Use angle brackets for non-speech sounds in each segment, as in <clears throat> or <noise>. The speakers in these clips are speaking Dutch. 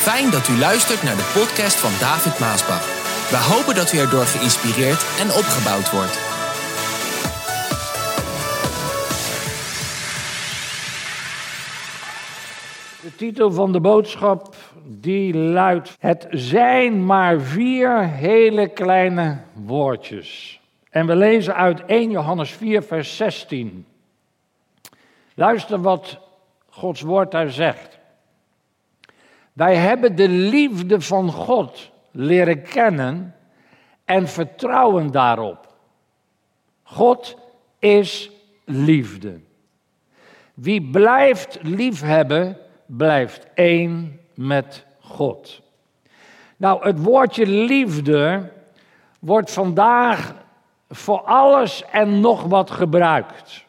Fijn dat u luistert naar de podcast van David Maasbach. We hopen dat u erdoor geïnspireerd en opgebouwd wordt. De titel van de boodschap die luidt: Het zijn maar vier hele kleine woordjes. En we lezen uit 1 Johannes 4, vers 16. Luister wat Gods woord daar zegt. Wij hebben de liefde van God leren kennen en vertrouwen daarop. God is liefde. Wie blijft liefhebben, blijft één met God. Nou, het woordje liefde wordt vandaag voor alles en nog wat gebruikt.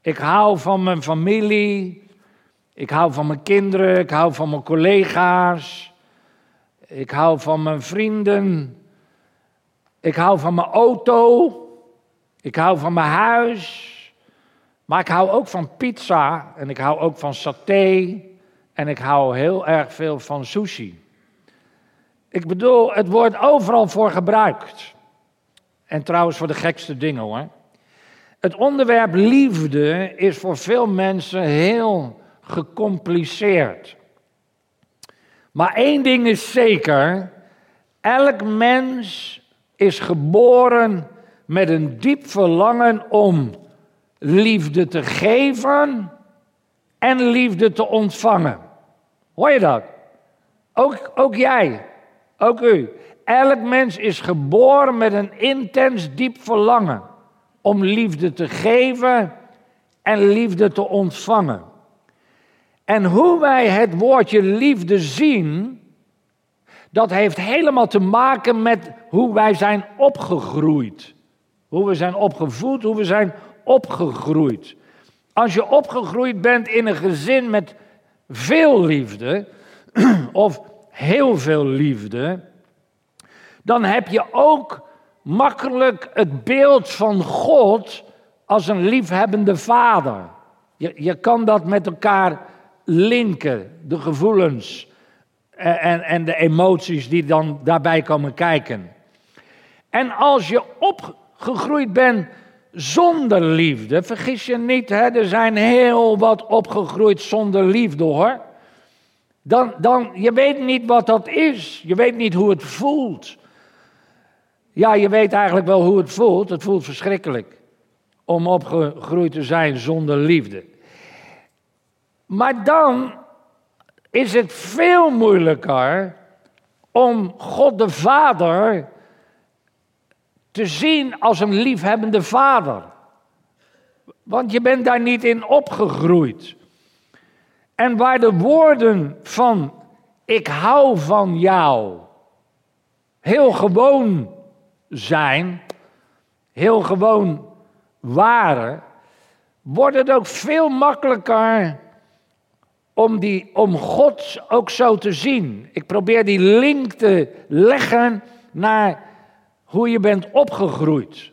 Ik hou van mijn familie, ik hou van mijn kinderen, ik hou van mijn collega's, ik hou van mijn vrienden, ik hou van mijn auto, ik hou van mijn huis, maar ik hou ook van pizza en ik hou ook van saté en ik hou heel erg veel van sushi. Ik bedoel, het wordt overal voor gebruikt. En trouwens voor de gekste dingen hoor. Het onderwerp liefde is voor veel mensen heel gecompliceerd. Maar één ding is zeker: elk mens is geboren met een diep verlangen om liefde te geven en liefde te ontvangen. Hoor je dat? Ook, ook jij, ook u. Elk mens is geboren met een intens diep verlangen om liefde te geven en liefde te ontvangen. En hoe wij het woordje liefde zien, dat heeft helemaal te maken met hoe wij zijn opgegroeid. Hoe we zijn opgevoed, hoe we zijn opgegroeid. Als je opgegroeid bent in een gezin met veel liefde, <clears throat> of heel veel liefde, dan heb je ook makkelijk het beeld van God als een liefhebbende vader. Je, je kan dat met elkaar linken, de gevoelens en, en de emoties die dan daarbij komen kijken. En als je opgegroeid bent zonder liefde, vergis je niet, hè, er zijn heel wat opgegroeid zonder liefde hoor. Dan, dan, je weet niet wat dat is, je weet niet hoe het voelt. Ja, je weet eigenlijk wel hoe het voelt. Het voelt verschrikkelijk om opgegroeid te zijn zonder liefde. Maar dan is het veel moeilijker om God de Vader te zien als een liefhebbende vader. Want je bent daar niet in opgegroeid. En waar de woorden van ik hou van jou heel gewoon zijn, heel gewoon waren, wordt het ook veel makkelijker om, die, om God ook zo te zien. Ik probeer die link te leggen naar hoe je bent opgegroeid.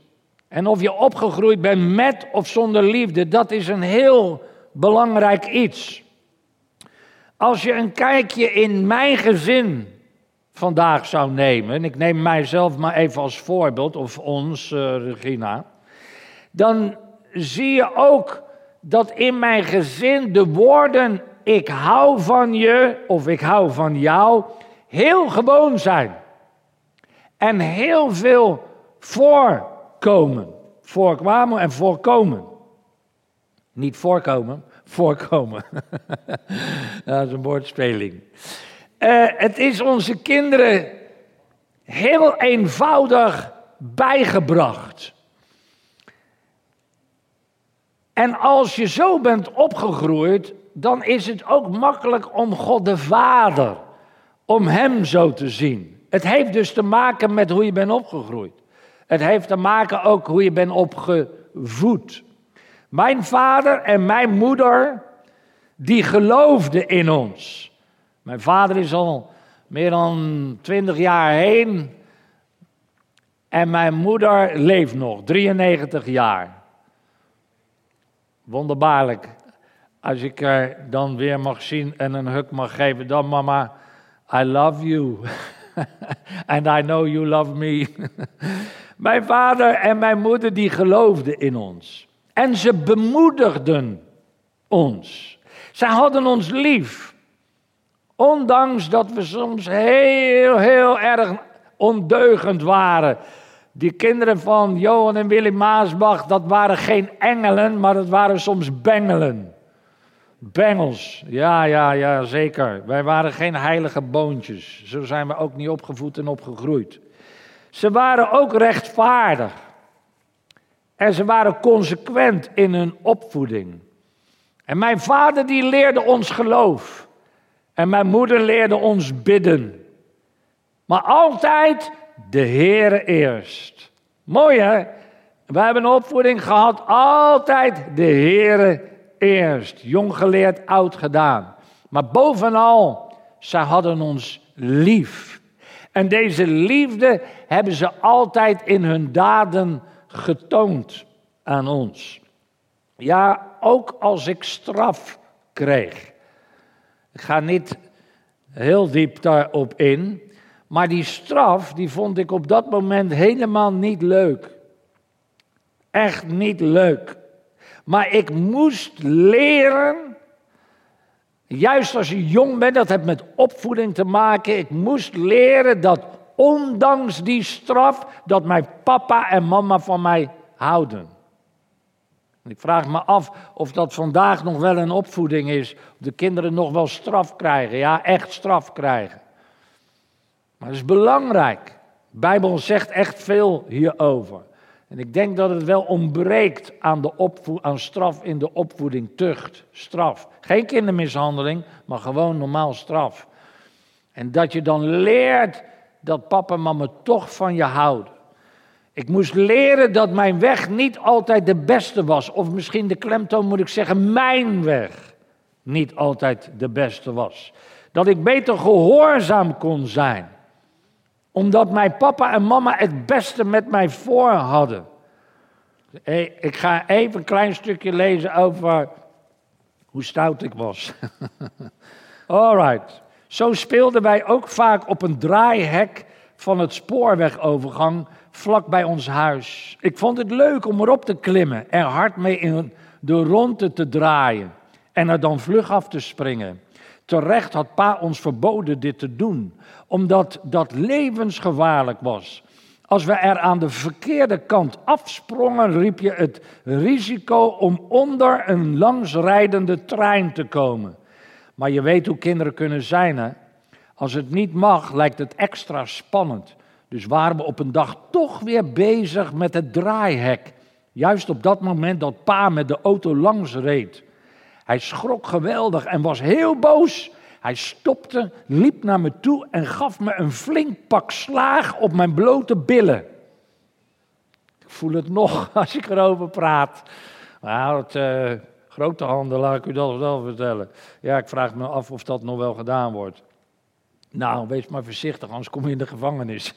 En of je opgegroeid bent met of zonder liefde, dat is een heel belangrijk iets. Als je een kijkje in mijn gezin vandaag zou nemen, en ik neem mijzelf maar even als voorbeeld, of ons, uh, Regina, dan zie je ook dat in mijn gezin de woorden ik hou van je of ik hou van jou heel gewoon zijn. En heel veel voorkomen. Voorkwamen en voorkomen. Niet voorkomen, voorkomen. <laughs> dat is een woordspeling. Uh, het is onze kinderen heel eenvoudig bijgebracht. En als je zo bent opgegroeid, dan is het ook makkelijk om God de Vader, om Hem zo te zien. Het heeft dus te maken met hoe je bent opgegroeid. Het heeft te maken ook hoe je bent opgevoed. Mijn vader en mijn moeder, die geloofden in ons. Mijn vader is al meer dan twintig jaar heen. En mijn moeder leeft nog, 93 jaar. Wonderbaarlijk. Als ik er dan weer mag zien en een huk mag geven, dan mama, I love you. <laughs> And I know you love me. <laughs> mijn vader en mijn moeder die geloofden in ons. En ze bemoedigden ons. Ze hadden ons lief. Ondanks dat we soms heel, heel erg ondeugend waren. Die kinderen van Johan en Willy Maasbach, dat waren geen engelen, maar dat waren soms bengelen. Bengels, ja, ja, ja, zeker. Wij waren geen heilige boontjes. Zo zijn we ook niet opgevoed en opgegroeid. Ze waren ook rechtvaardig. En ze waren consequent in hun opvoeding. En mijn vader die leerde ons geloof. En mijn moeder leerde ons bidden. Maar altijd de Heere eerst. Mooi hè? We hebben een opvoeding gehad, altijd de Heere eerst. Jong geleerd, oud gedaan. Maar bovenal, zij hadden ons lief. En deze liefde hebben ze altijd in hun daden getoond aan ons. Ja, ook als ik straf kreeg. Ik ga niet heel diep daarop in, maar die straf die vond ik op dat moment helemaal niet leuk. Echt niet leuk. Maar ik moest leren, juist als je jong bent, dat heeft met opvoeding te maken. Ik moest leren dat ondanks die straf, dat mijn papa en mama van mij houden. Ik vraag me af of dat vandaag nog wel een opvoeding is. Of de kinderen nog wel straf krijgen. Ja, echt straf krijgen. Maar dat is belangrijk. De Bijbel zegt echt veel hierover. En ik denk dat het wel ontbreekt aan, de aan straf in de opvoeding, tucht, straf. Geen kindermishandeling, maar gewoon normaal straf. En dat je dan leert dat papa en mama toch van je houden. Ik moest leren dat mijn weg niet altijd de beste was. Of misschien de klemtoon moet ik zeggen, mijn weg niet altijd de beste was. Dat ik beter gehoorzaam kon zijn. Omdat mijn papa en mama het beste met mij voor hadden. Ik ga even een klein stukje lezen over hoe stout ik was. <laughs> Alright. Zo speelden wij ook vaak op een draaihek van het spoorwegovergang vlak bij ons huis. Ik vond het leuk om erop te klimmen, er hard mee in de ronde te draaien en er dan vlug af te springen. Terecht had pa ons verboden dit te doen, omdat dat levensgevaarlijk was. Als we er aan de verkeerde kant afsprongen, riep je het risico om onder een langsrijdende trein te komen. Maar je weet hoe kinderen kunnen zijn, hè? Als het niet mag, lijkt het extra spannend. Dus waren we op een dag toch weer bezig met het draaihek. Juist op dat moment dat pa met de auto langs reed. Hij schrok geweldig en was heel boos. Hij stopte, liep naar me toe en gaf me een flink pak slaag op mijn blote billen. Ik voel het nog <laughs> als ik erover praat. Nou, het, uh, grote handen, laat ik u dat wel vertellen. Ja, ik vraag me af of dat nog wel gedaan wordt. Nou, wees maar voorzichtig, anders kom je in de gevangenis.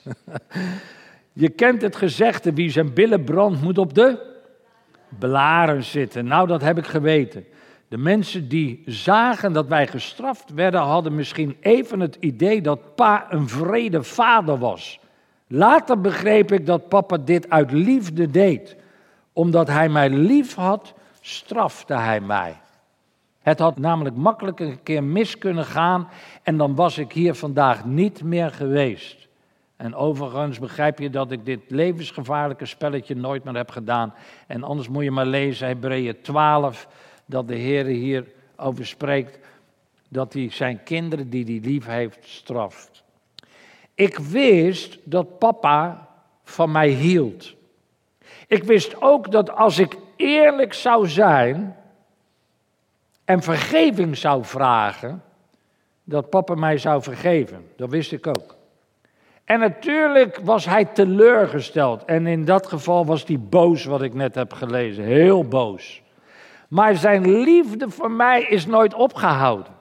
<laughs> je kent het gezegde, wie zijn billen brandt, moet op de blaren zitten. Nou, dat heb ik geweten. De mensen die zagen dat wij gestraft werden, hadden misschien even het idee dat pa een vrede vader was. Later begreep ik dat papa dit uit liefde deed. Omdat hij mij lief had, strafte hij mij. Het had namelijk makkelijk een keer mis kunnen gaan en dan was ik hier vandaag niet meer geweest. En overigens begrijp je dat ik dit levensgevaarlijke spelletje nooit meer heb gedaan. En anders moet je maar lezen Hebreeën 12, dat de Heer hier over spreekt, dat hij zijn kinderen die hij lief heeft straft. Ik wist dat papa van mij hield. Ik wist ook dat als ik eerlijk zou zijn, en vergeving zou vragen, dat papa mij zou vergeven. Dat wist ik ook. En natuurlijk was hij teleurgesteld. En in dat geval was hij boos, wat ik net heb gelezen. Heel boos. Maar zijn liefde voor mij is nooit opgehouden.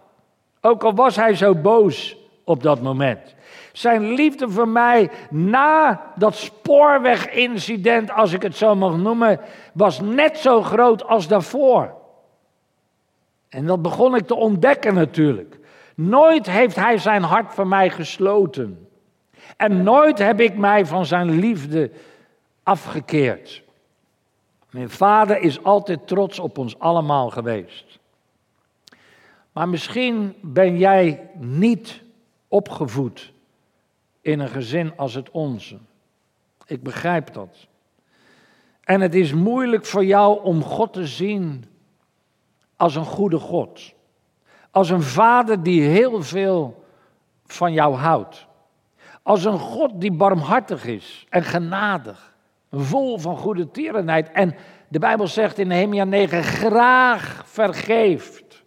Ook al was hij zo boos op dat moment. Zijn liefde voor mij na dat spoorwegincident, als ik het zo mag noemen, was net zo groot als daarvoor. En dat begon ik te ontdekken natuurlijk. Nooit heeft hij zijn hart voor mij gesloten. En nooit heb ik mij van zijn liefde afgekeerd. Mijn vader is altijd trots op ons allemaal geweest. Maar misschien ben jij niet opgevoed in een gezin als het onze. Ik begrijp dat. En het is moeilijk voor jou om God te zien als een goede God. Als een vader die heel veel van jou houdt. Als een God die barmhartig is en genadig. Vol van goede tierenheid. En de Bijbel zegt in Nehemia 9, graag vergeeft.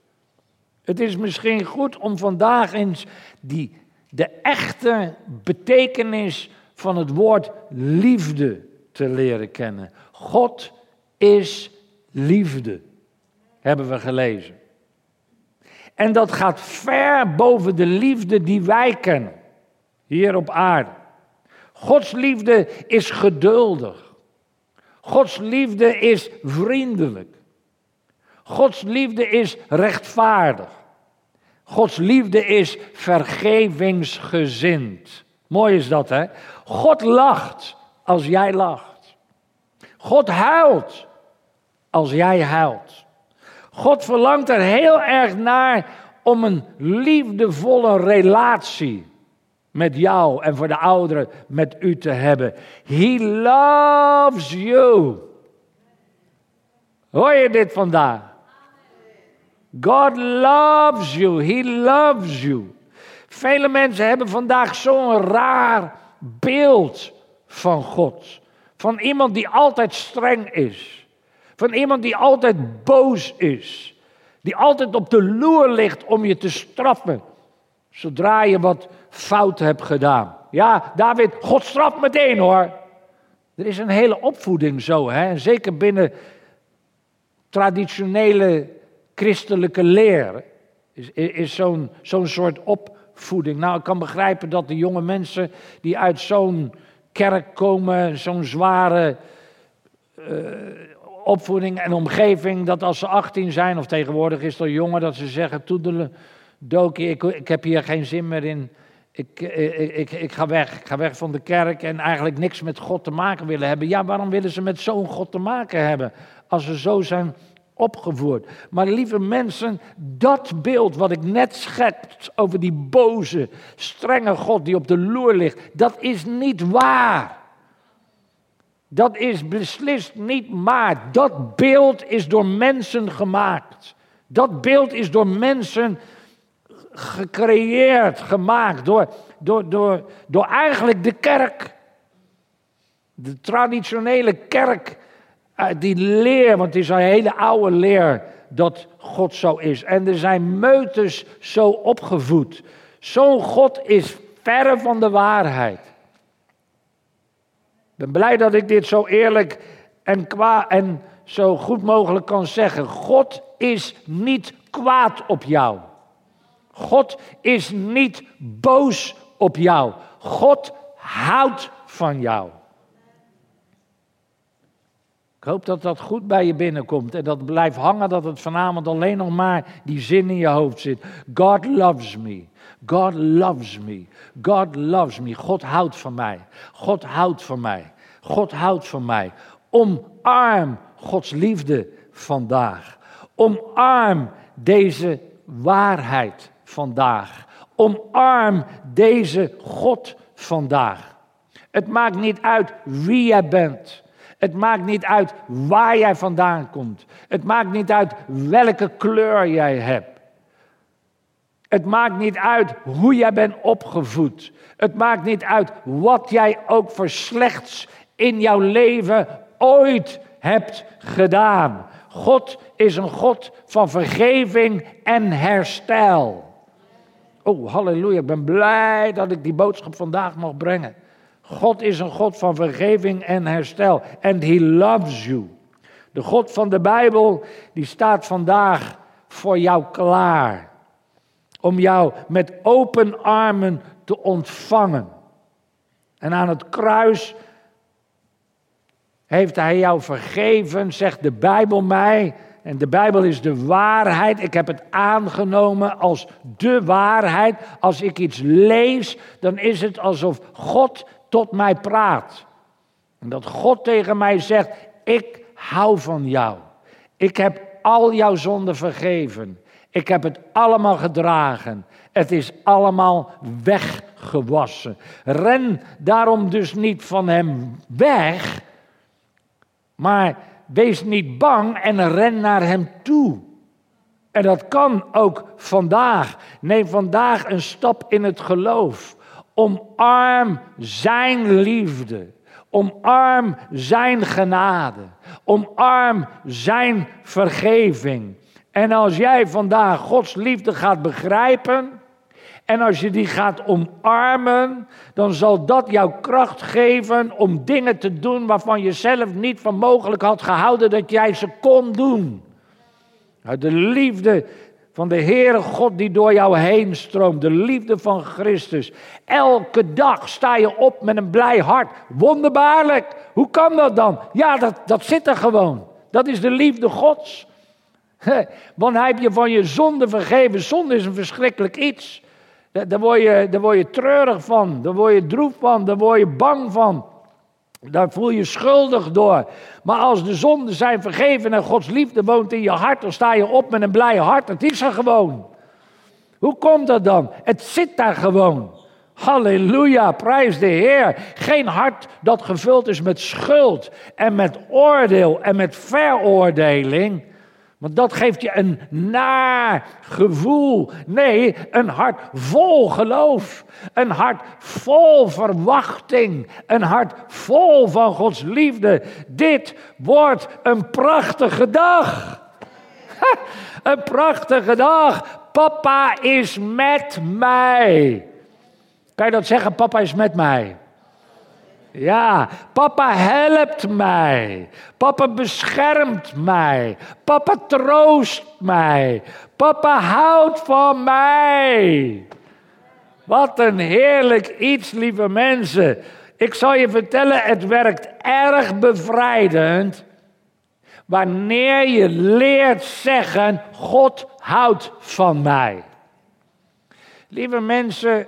Het is misschien goed om vandaag eens die, de echte betekenis van het woord liefde te leren kennen. God is liefde, hebben we gelezen. En dat gaat ver boven de liefde die wij kennen, hier op aarde. Gods liefde is geduldig. Gods liefde is vriendelijk. Gods liefde is rechtvaardig. Gods liefde is vergevingsgezind. Mooi is dat, hè? God lacht als jij lacht. God huilt als jij huilt. God verlangt er heel erg naar om een liefdevolle relatie met jou en voor de ouderen met u te hebben. He loves you. Hoor je dit vandaag? God loves you. He loves you. Vele mensen hebben vandaag zo'n raar beeld van God. Van iemand die altijd streng is. Van iemand die altijd boos is. Die altijd op de loer ligt om je te straffen. Zodra je wat fout hebt gedaan. Ja, David, God straft meteen hoor. Er is een hele opvoeding zo, hè? Zeker binnen traditionele christelijke leer is, is zo'n zo'n soort opvoeding. Nou, ik kan begrijpen dat de jonge mensen die uit zo'n kerk komen, zo'n zware uh, opvoeding en omgeving, dat als ze 18 zijn, of tegenwoordig is het jonger, dat ze zeggen: Toedelen, Doki, ik, ik heb hier geen zin meer in. Ik, ik, ik, ik, ga weg, ik ga weg van de kerk en eigenlijk niks met God te maken willen hebben. Ja, waarom willen ze met zo'n God te maken hebben? Als ze zo zijn opgevoerd. Maar lieve mensen, dat beeld wat ik net schets over die boze, strenge God die op de loer ligt, dat is niet waar. Dat is beslist niet waar. Dat beeld is door mensen gemaakt. Dat beeld is door mensen gecreëerd, gemaakt, door, door, door, door eigenlijk de kerk. De traditionele kerk eh, die leer, want het is een hele oude leer dat God zo is. En er zijn meutes zo opgevoed. Zo'n God is verre van de waarheid. Ik ben blij dat ik dit zo eerlijk en, kwa en zo goed mogelijk kan zeggen. God is niet kwaad op jou. God is niet boos op jou. God houdt van jou. Ik hoop dat dat goed bij je binnenkomt en dat blijft hangen, dat het vanavond alleen nog maar die zin in je hoofd zit. God loves me. God loves me. God loves me. God houdt van mij. God houdt van mij. God houdt van mij. Omarm Gods liefde vandaag. Omarm deze waarheid vandaag. Omarm deze God vandaag. Het maakt niet uit wie jij bent. Het maakt niet uit waar jij vandaan komt. Het maakt niet uit welke kleur jij hebt. Het maakt niet uit hoe jij bent opgevoed. Het maakt niet uit wat jij ook voor slechts in jouw leven ooit hebt gedaan. God is een God van vergeving en herstel. Oh, halleluja, ik ben blij dat ik die boodschap vandaag mag brengen. God is een God van vergeving en herstel. And he loves you. De God van de Bijbel, die staat vandaag voor jou klaar. Om jou met open armen te ontvangen. En aan het kruis heeft hij jou vergeven, zegt de Bijbel mij. En de Bijbel is de waarheid. Ik heb het aangenomen als de waarheid. Als ik iets lees, dan is het alsof God tot mij praat. En dat God tegen mij zegt: Ik hou van jou. Ik heb al jouw zonden vergeven. Ik heb het allemaal gedragen. Het is allemaal weggewassen. Ren daarom dus niet van hem weg, maar wees niet bang en ren naar hem toe. En dat kan ook vandaag. Neem vandaag een stap in het geloof. Omarm zijn liefde. Omarm zijn genade. Omarm zijn vergeving. En als jij vandaag Gods liefde gaat begrijpen. En als je die gaat omarmen, dan zal dat jou kracht geven om dingen te doen waarvan je zelf niet van mogelijk had gehouden dat jij ze kon doen. Uit de liefde van de Heere God die door jou heen stroomt. De liefde van Christus. Elke dag sta je op met een blij hart. Wonderbaarlijk. Hoe kan dat dan? Ja, dat, dat zit er gewoon. Dat is de liefde Gods. <laughs> Want hij je van je zonde vergeven. Zonde is een verschrikkelijk iets. Daar word, je, daar word je treurig van. Daar word je droef van. Daar word je bang van. Daar voel je schuldig door. Maar als de zonden zijn vergeven en Gods liefde woont in je hart, dan sta je op met een blij hart. Het is er gewoon. Hoe komt dat dan? Het zit daar gewoon. Halleluja, prijs de Heer. Geen hart dat gevuld is met schuld en met oordeel en met veroordeling. Want dat geeft je een naar gevoel. Nee, een hart vol geloof. Een hart vol verwachting. Een hart vol van Gods liefde. Dit wordt een prachtige dag. een prachtige dag. Papa is met mij. Kan je dat zeggen? Papa is met mij. Ja, papa helpt mij. Papa beschermt mij. Papa troost mij. Papa houdt van mij. Wat een heerlijk iets, lieve mensen. Ik zal je vertellen, het werkt erg bevrijdend. Wanneer je leert zeggen: God houdt van mij. Lieve mensen,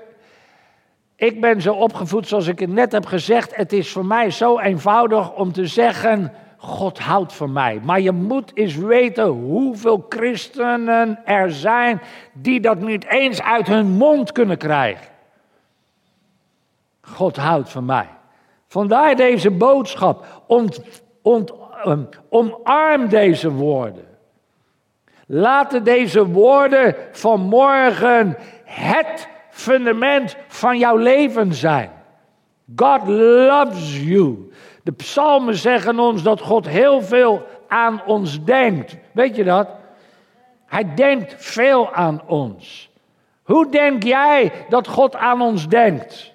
ik ben zo opgevoed zoals ik het net heb gezegd. Het is voor mij zo eenvoudig om te zeggen: God houdt van mij. Maar je moet eens weten hoeveel christenen er zijn die dat niet eens uit hun mond kunnen krijgen. God houdt van mij. Vandaar deze boodschap. Um, omarm deze woorden. Laten deze woorden vanmorgen het fundament van jouw leven zijn. God loves you. De psalmen zeggen ons dat God heel veel aan ons denkt. Weet je dat? Hij denkt veel aan ons. Hoe denk jij dat God aan ons denkt?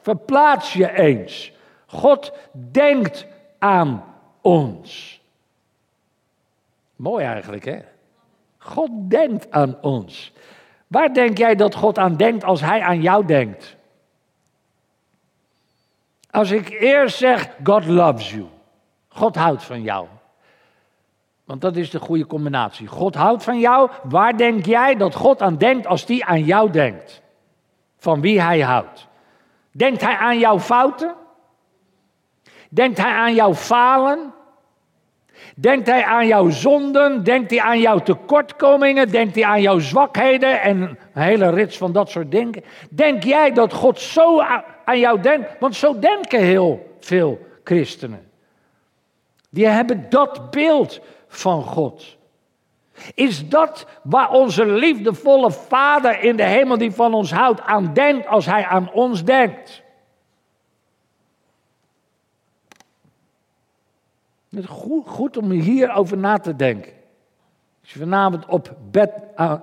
verplaats je eens. God denkt aan ons. Mooi eigenlijk, hè? God denkt aan ons. Waar denk jij dat God aan denkt als Hij aan jou denkt? Als ik eerst zeg, God loves you. God houdt van jou. Want dat is de goede combinatie. God houdt van jou. Waar denk jij dat God aan denkt als die aan jou denkt? Van wie hij houdt. Denkt hij aan jouw fouten? Denkt hij aan jouw falen? Denkt hij aan jouw zonden? Denkt hij aan jouw tekortkomingen? Denkt hij aan jouw zwakheden? En een hele rits van dat soort dingen. Denk jij dat God zo aan jou denkt? Want zo denken heel veel christenen. Die hebben dat beeld van God. Is dat waar onze liefdevolle Vader in de hemel die van ons houdt aan denkt als hij aan ons denkt? Het is goed, goed om hierover na te denken. Als je vanavond op bed, uh,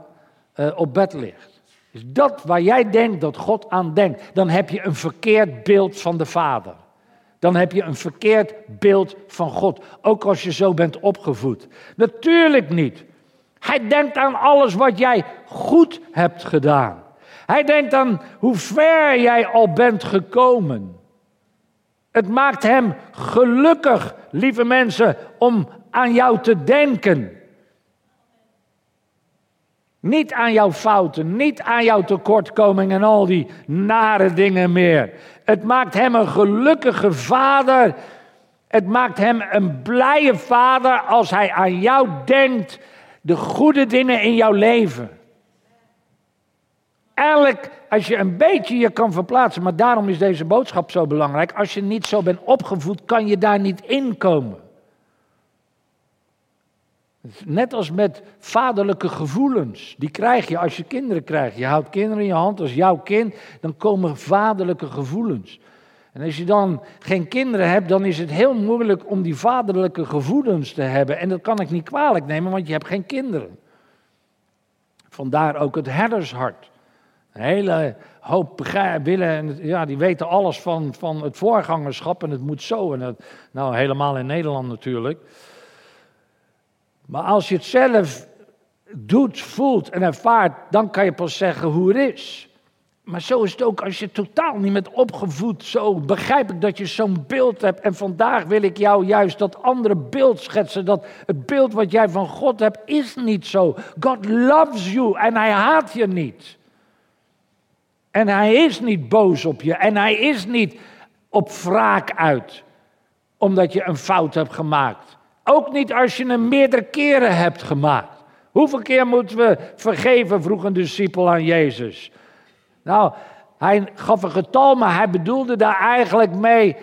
op bed ligt. Is dat waar jij denkt dat God aan denkt? Dan heb je een verkeerd beeld van de Vader. Dan heb je een verkeerd beeld van God. Ook als je zo bent opgevoed. Natuurlijk niet. Hij denkt aan alles wat jij goed hebt gedaan. Hij denkt aan hoe ver jij al bent gekomen. Het maakt hem gelukkig, lieve mensen, om aan jou te denken. Niet aan jouw fouten, niet aan jouw tekortkomingen en al die nare dingen meer. Het maakt hem een gelukkige vader. Het maakt hem een blije vader als hij aan jou denkt, de goede dingen in jouw leven. Eigenlijk, als je een beetje je kan verplaatsen, maar daarom is deze boodschap zo belangrijk. Als je niet zo bent opgevoed, kan je daar niet in komen. Net als met vaderlijke gevoelens. Die krijg je als je kinderen krijgt. Je houdt kinderen in je hand als jouw kind, dan komen vaderlijke gevoelens. En als je dan geen kinderen hebt, dan is het heel moeilijk om die vaderlijke gevoelens te hebben. En dat kan ik niet kwalijk nemen, want je hebt geen kinderen. Vandaar ook het herdershart. Een hele hoop willen, ja, die weten alles van, van het voorgangerschap en het moet zo. En het, nou, helemaal in Nederland natuurlijk. Maar als je het zelf doet, voelt en ervaart, dan kan je pas zeggen hoe het is. Maar zo is het ook als je totaal niet met opgevoed, zo begrijp ik dat je zo'n beeld hebt. En vandaag wil ik jou juist dat andere beeld schetsen. Dat het beeld wat jij van God hebt, is niet zo. God loves you en hij haat je niet. En hij is niet boos op je en hij is niet op wraak uit, omdat je een fout hebt gemaakt. Ook niet als je hem meerdere keren hebt gemaakt. Hoeveel keer moeten we vergeven, vroeg een discipel aan Jezus. Nou, hij gaf een getal, maar hij bedoelde daar eigenlijk mee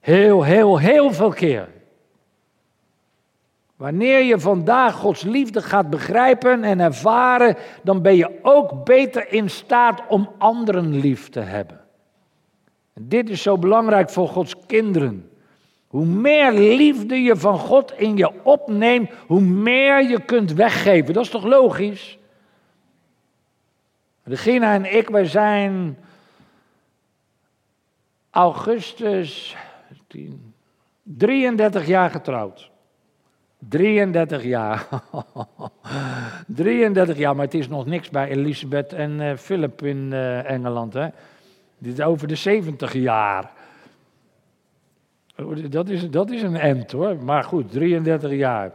heel, heel, heel veel keer. Wanneer je vandaag Gods liefde gaat begrijpen en ervaren, dan ben je ook beter in staat om anderen lief te hebben. En dit is zo belangrijk voor Gods kinderen. Hoe meer liefde je van God in je opneemt, hoe meer je kunt weggeven. Dat is toch logisch? Regina en ik, wij zijn augustus 33 jaar getrouwd. 33 jaar. <laughs> 33 jaar, maar het is nog niks bij Elisabeth en uh, Philip in uh, Engeland. Hè? Dit is over de 70 jaar. Oh, dat is, dat is een end hoor, maar goed, 33 jaar.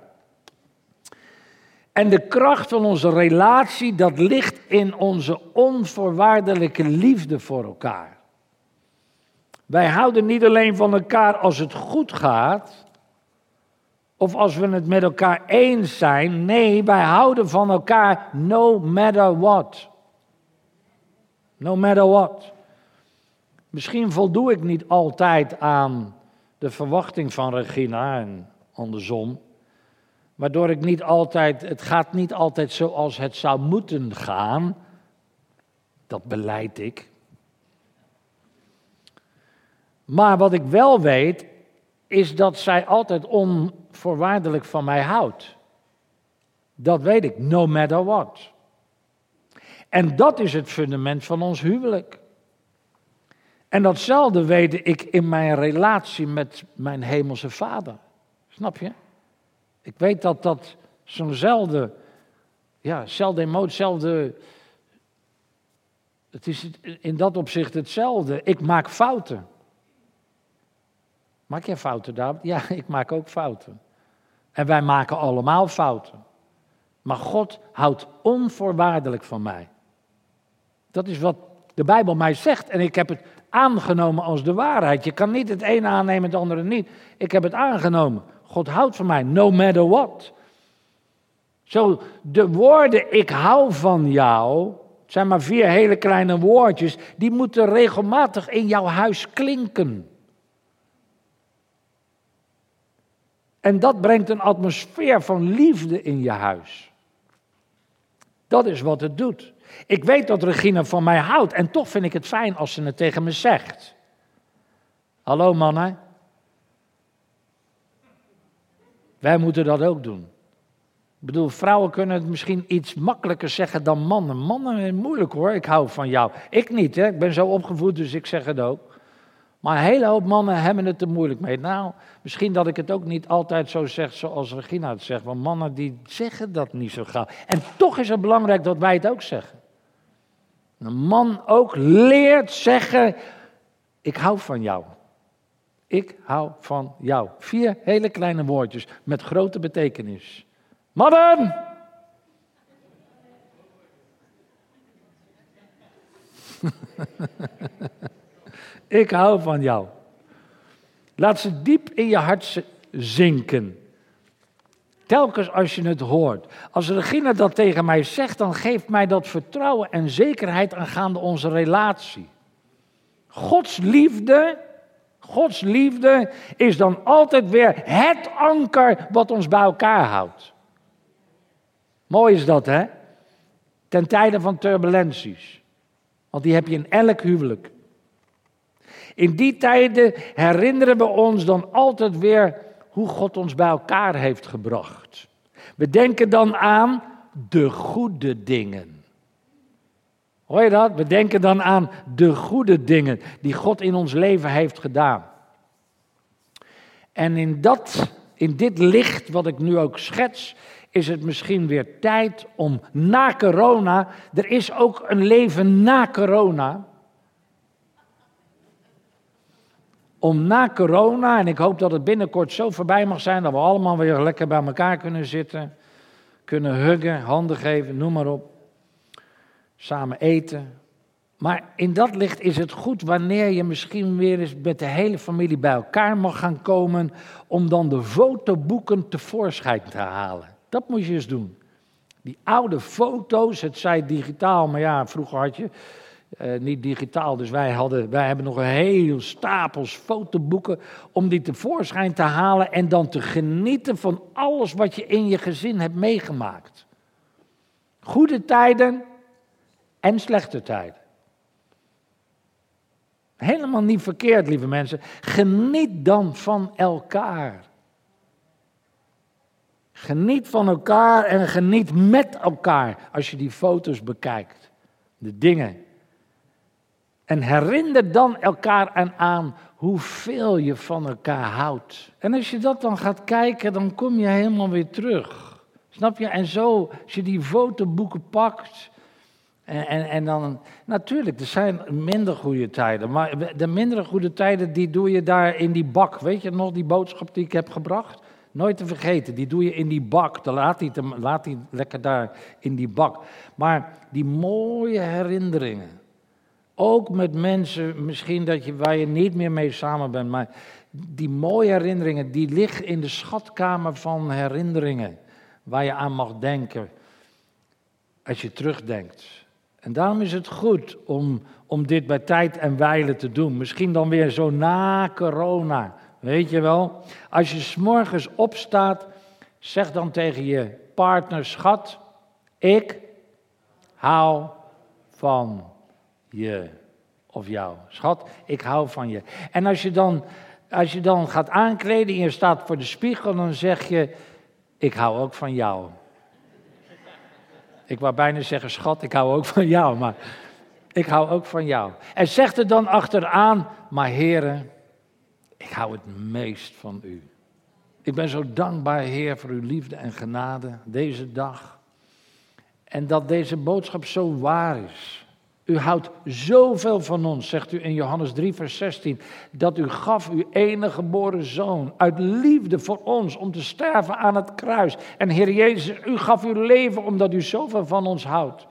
En de kracht van onze relatie, dat ligt in onze onvoorwaardelijke liefde voor elkaar. Wij houden niet alleen van elkaar als het goed gaat, of als we het met elkaar eens zijn. Nee, wij houden van elkaar no matter what. No matter what. Misschien voldoe ik niet altijd aan de verwachting van Regina en andersom. Waardoor ik niet altijd, het gaat niet altijd zoals het zou moeten gaan. Dat beleid ik. Maar wat ik wel weet, is dat zij altijd onvoorwaardelijk van mij houdt. Dat weet ik, no matter what. En dat is het fundament van ons huwelijk. En datzelfde weet ik in mijn relatie met mijn hemelse vader. Snap je? Ik weet dat dat zo'nzelfde, ja, zelfde emotie, zelfde. Het is in dat opzicht hetzelfde. Ik maak fouten. Maak jij fouten, David? Ja, <laughs> ik maak ook fouten. En wij maken allemaal fouten. Maar God houdt onvoorwaardelijk van mij. Dat is wat de Bijbel mij zegt. En ik heb het aangenomen als de waarheid. Je kan niet het ene aannemen, het andere niet. Ik heb het aangenomen. God houdt van mij, no matter what. Zo, de woorden ik hou van jou, zijn maar vier hele kleine woordjes, die moeten regelmatig in jouw huis klinken. En dat brengt een atmosfeer van liefde in je huis. Dat is wat het doet. Ik weet dat Regina van mij houdt en toch vind ik het fijn als ze het tegen me zegt. Hallo mannen. Wij moeten dat ook doen. Ik bedoel, vrouwen kunnen het misschien iets makkelijker zeggen dan mannen. Mannen moeilijk hoor, ik hou van jou. Ik niet, hè? ik ben zo opgevoed, dus ik zeg het ook. Maar een hele hoop mannen hebben het er moeilijk mee. Nou, misschien dat ik het ook niet altijd zo zeg zoals Regina het zegt. Want mannen die zeggen dat niet zo gauw. En toch is het belangrijk dat wij het ook zeggen. Een man ook leert zeggen, ik hou van jou. Ik hou van jou. Vier hele kleine woordjes met grote betekenis. Mannen! <laughs> Ik hou van jou. Laat ze diep in je hart zinken. Telkens als je het hoort. Als Regina dat tegen mij zegt, dan geeft mij dat vertrouwen en zekerheid aangaande onze relatie. Gods liefde, Gods liefde is dan altijd weer het anker wat ons bij elkaar houdt. Mooi is dat, hè? Ten tijde van turbulenties. Want die heb je in elk huwelijk. In die tijden herinneren we ons dan altijd weer hoe God ons bij elkaar heeft gebracht. We denken dan aan de goede dingen. Hoor je dat? We denken dan aan de goede dingen die God in ons leven heeft gedaan. En in, dat, in dit licht wat ik nu ook schets, is het misschien weer tijd om na corona, er is ook een leven na corona, om na corona, en ik hoop dat het binnenkort zo voorbij mag zijn dat we allemaal weer lekker bij elkaar kunnen zitten, kunnen huggen, handen geven, noem maar op, samen eten. Maar in dat licht is het goed wanneer je misschien weer eens met de hele familie bij elkaar mag gaan komen om dan de fotoboeken tevoorschijn te halen. Dat moet je eens doen. Die oude foto's, het zij digitaal, maar ja, vroeger had je uh, niet digitaal, dus wij, hadden, wij hebben nog een heel stapels fotoboeken om die tevoorschijn te halen en dan te genieten van alles wat je in je gezin hebt meegemaakt. Goede tijden en slechte tijden. Helemaal niet verkeerd, lieve mensen. Geniet dan van elkaar. Geniet van elkaar en geniet met elkaar als je die foto's bekijkt. De dingen en herinner dan elkaar aan, aan hoeveel je van elkaar houdt. En als je dat dan gaat kijken, dan kom je helemaal weer terug. Snap je? En zo, als je die fotoboeken pakt. En, en, en dan, natuurlijk, er zijn minder goede tijden. Maar de minder goede tijden, die doe je daar in die bak. Weet je nog die boodschap die ik heb gebracht? Nooit te vergeten, die doe je in die bak. Dan laat die, laat die lekker daar in die bak. Maar die mooie herinneringen. Ook met mensen, misschien dat je, waar je niet meer mee samen bent, maar die mooie herinneringen, die liggen in de schatkamer van herinneringen, waar je aan mag denken als je terugdenkt. En daarom is het goed om, om dit bij tijd en wijle te doen. Misschien dan weer zo na corona, weet je wel. Als je s'morgens opstaat, zeg dan tegen je partner, schat, ik hou van je of jou. Schat, ik hou van je. En als je dan, als je dan gaat aankleden en je staat voor de spiegel, dan zeg je, ik hou ook van jou. Ik wou bijna zeggen, schat, ik hou ook van jou, maar ik hou ook van jou. En zeg er dan achteraan, maar heren, ik hou het meest van u. Ik ben zo dankbaar, Heer, voor uw liefde en genade deze dag. En dat deze boodschap zo waar is. U houdt zoveel van ons, zegt u in Johannes 3, vers 16, dat u gaf uw enige geboren zoon uit liefde voor ons om te sterven aan het kruis. En Heer Jezus, u gaf uw leven omdat u zoveel van ons houdt.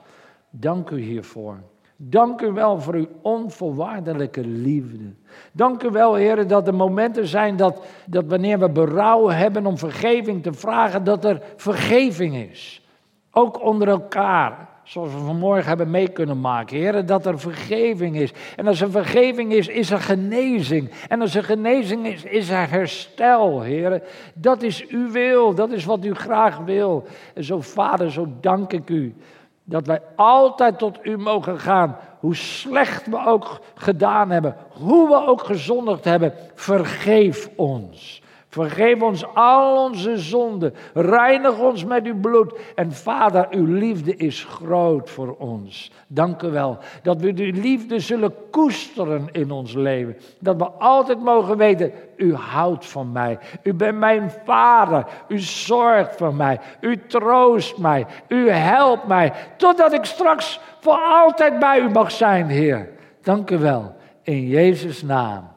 Dank u hiervoor. Dank u wel voor uw onvoorwaardelijke liefde. Dank u wel, Heer, dat er momenten zijn dat, dat wanneer we berouw hebben om vergeving te vragen, dat er vergeving is. Ook onder elkaar zoals we vanmorgen hebben mee kunnen maken. Heren, dat er vergeving is. En als er vergeving is, is er genezing. En als er genezing is, is er herstel, heren. Dat is uw wil, dat is wat u graag wil. En zo, Vader, zo dank ik u dat wij altijd tot u mogen gaan. Hoe slecht we ook gedaan hebben, hoe we ook gezondigd hebben, vergeef ons. Vergeef ons al onze zonden. Reinig ons met uw bloed. En Vader, uw liefde is groot voor ons. Dank u wel dat we uw liefde zullen koesteren in ons leven. Dat we altijd mogen weten, u houdt van mij. U bent mijn vader. U zorgt voor mij. U troost mij. U helpt mij. Totdat ik straks voor altijd bij u mag zijn, Heer. Dank u wel. In Jezus' naam.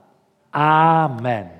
Amen.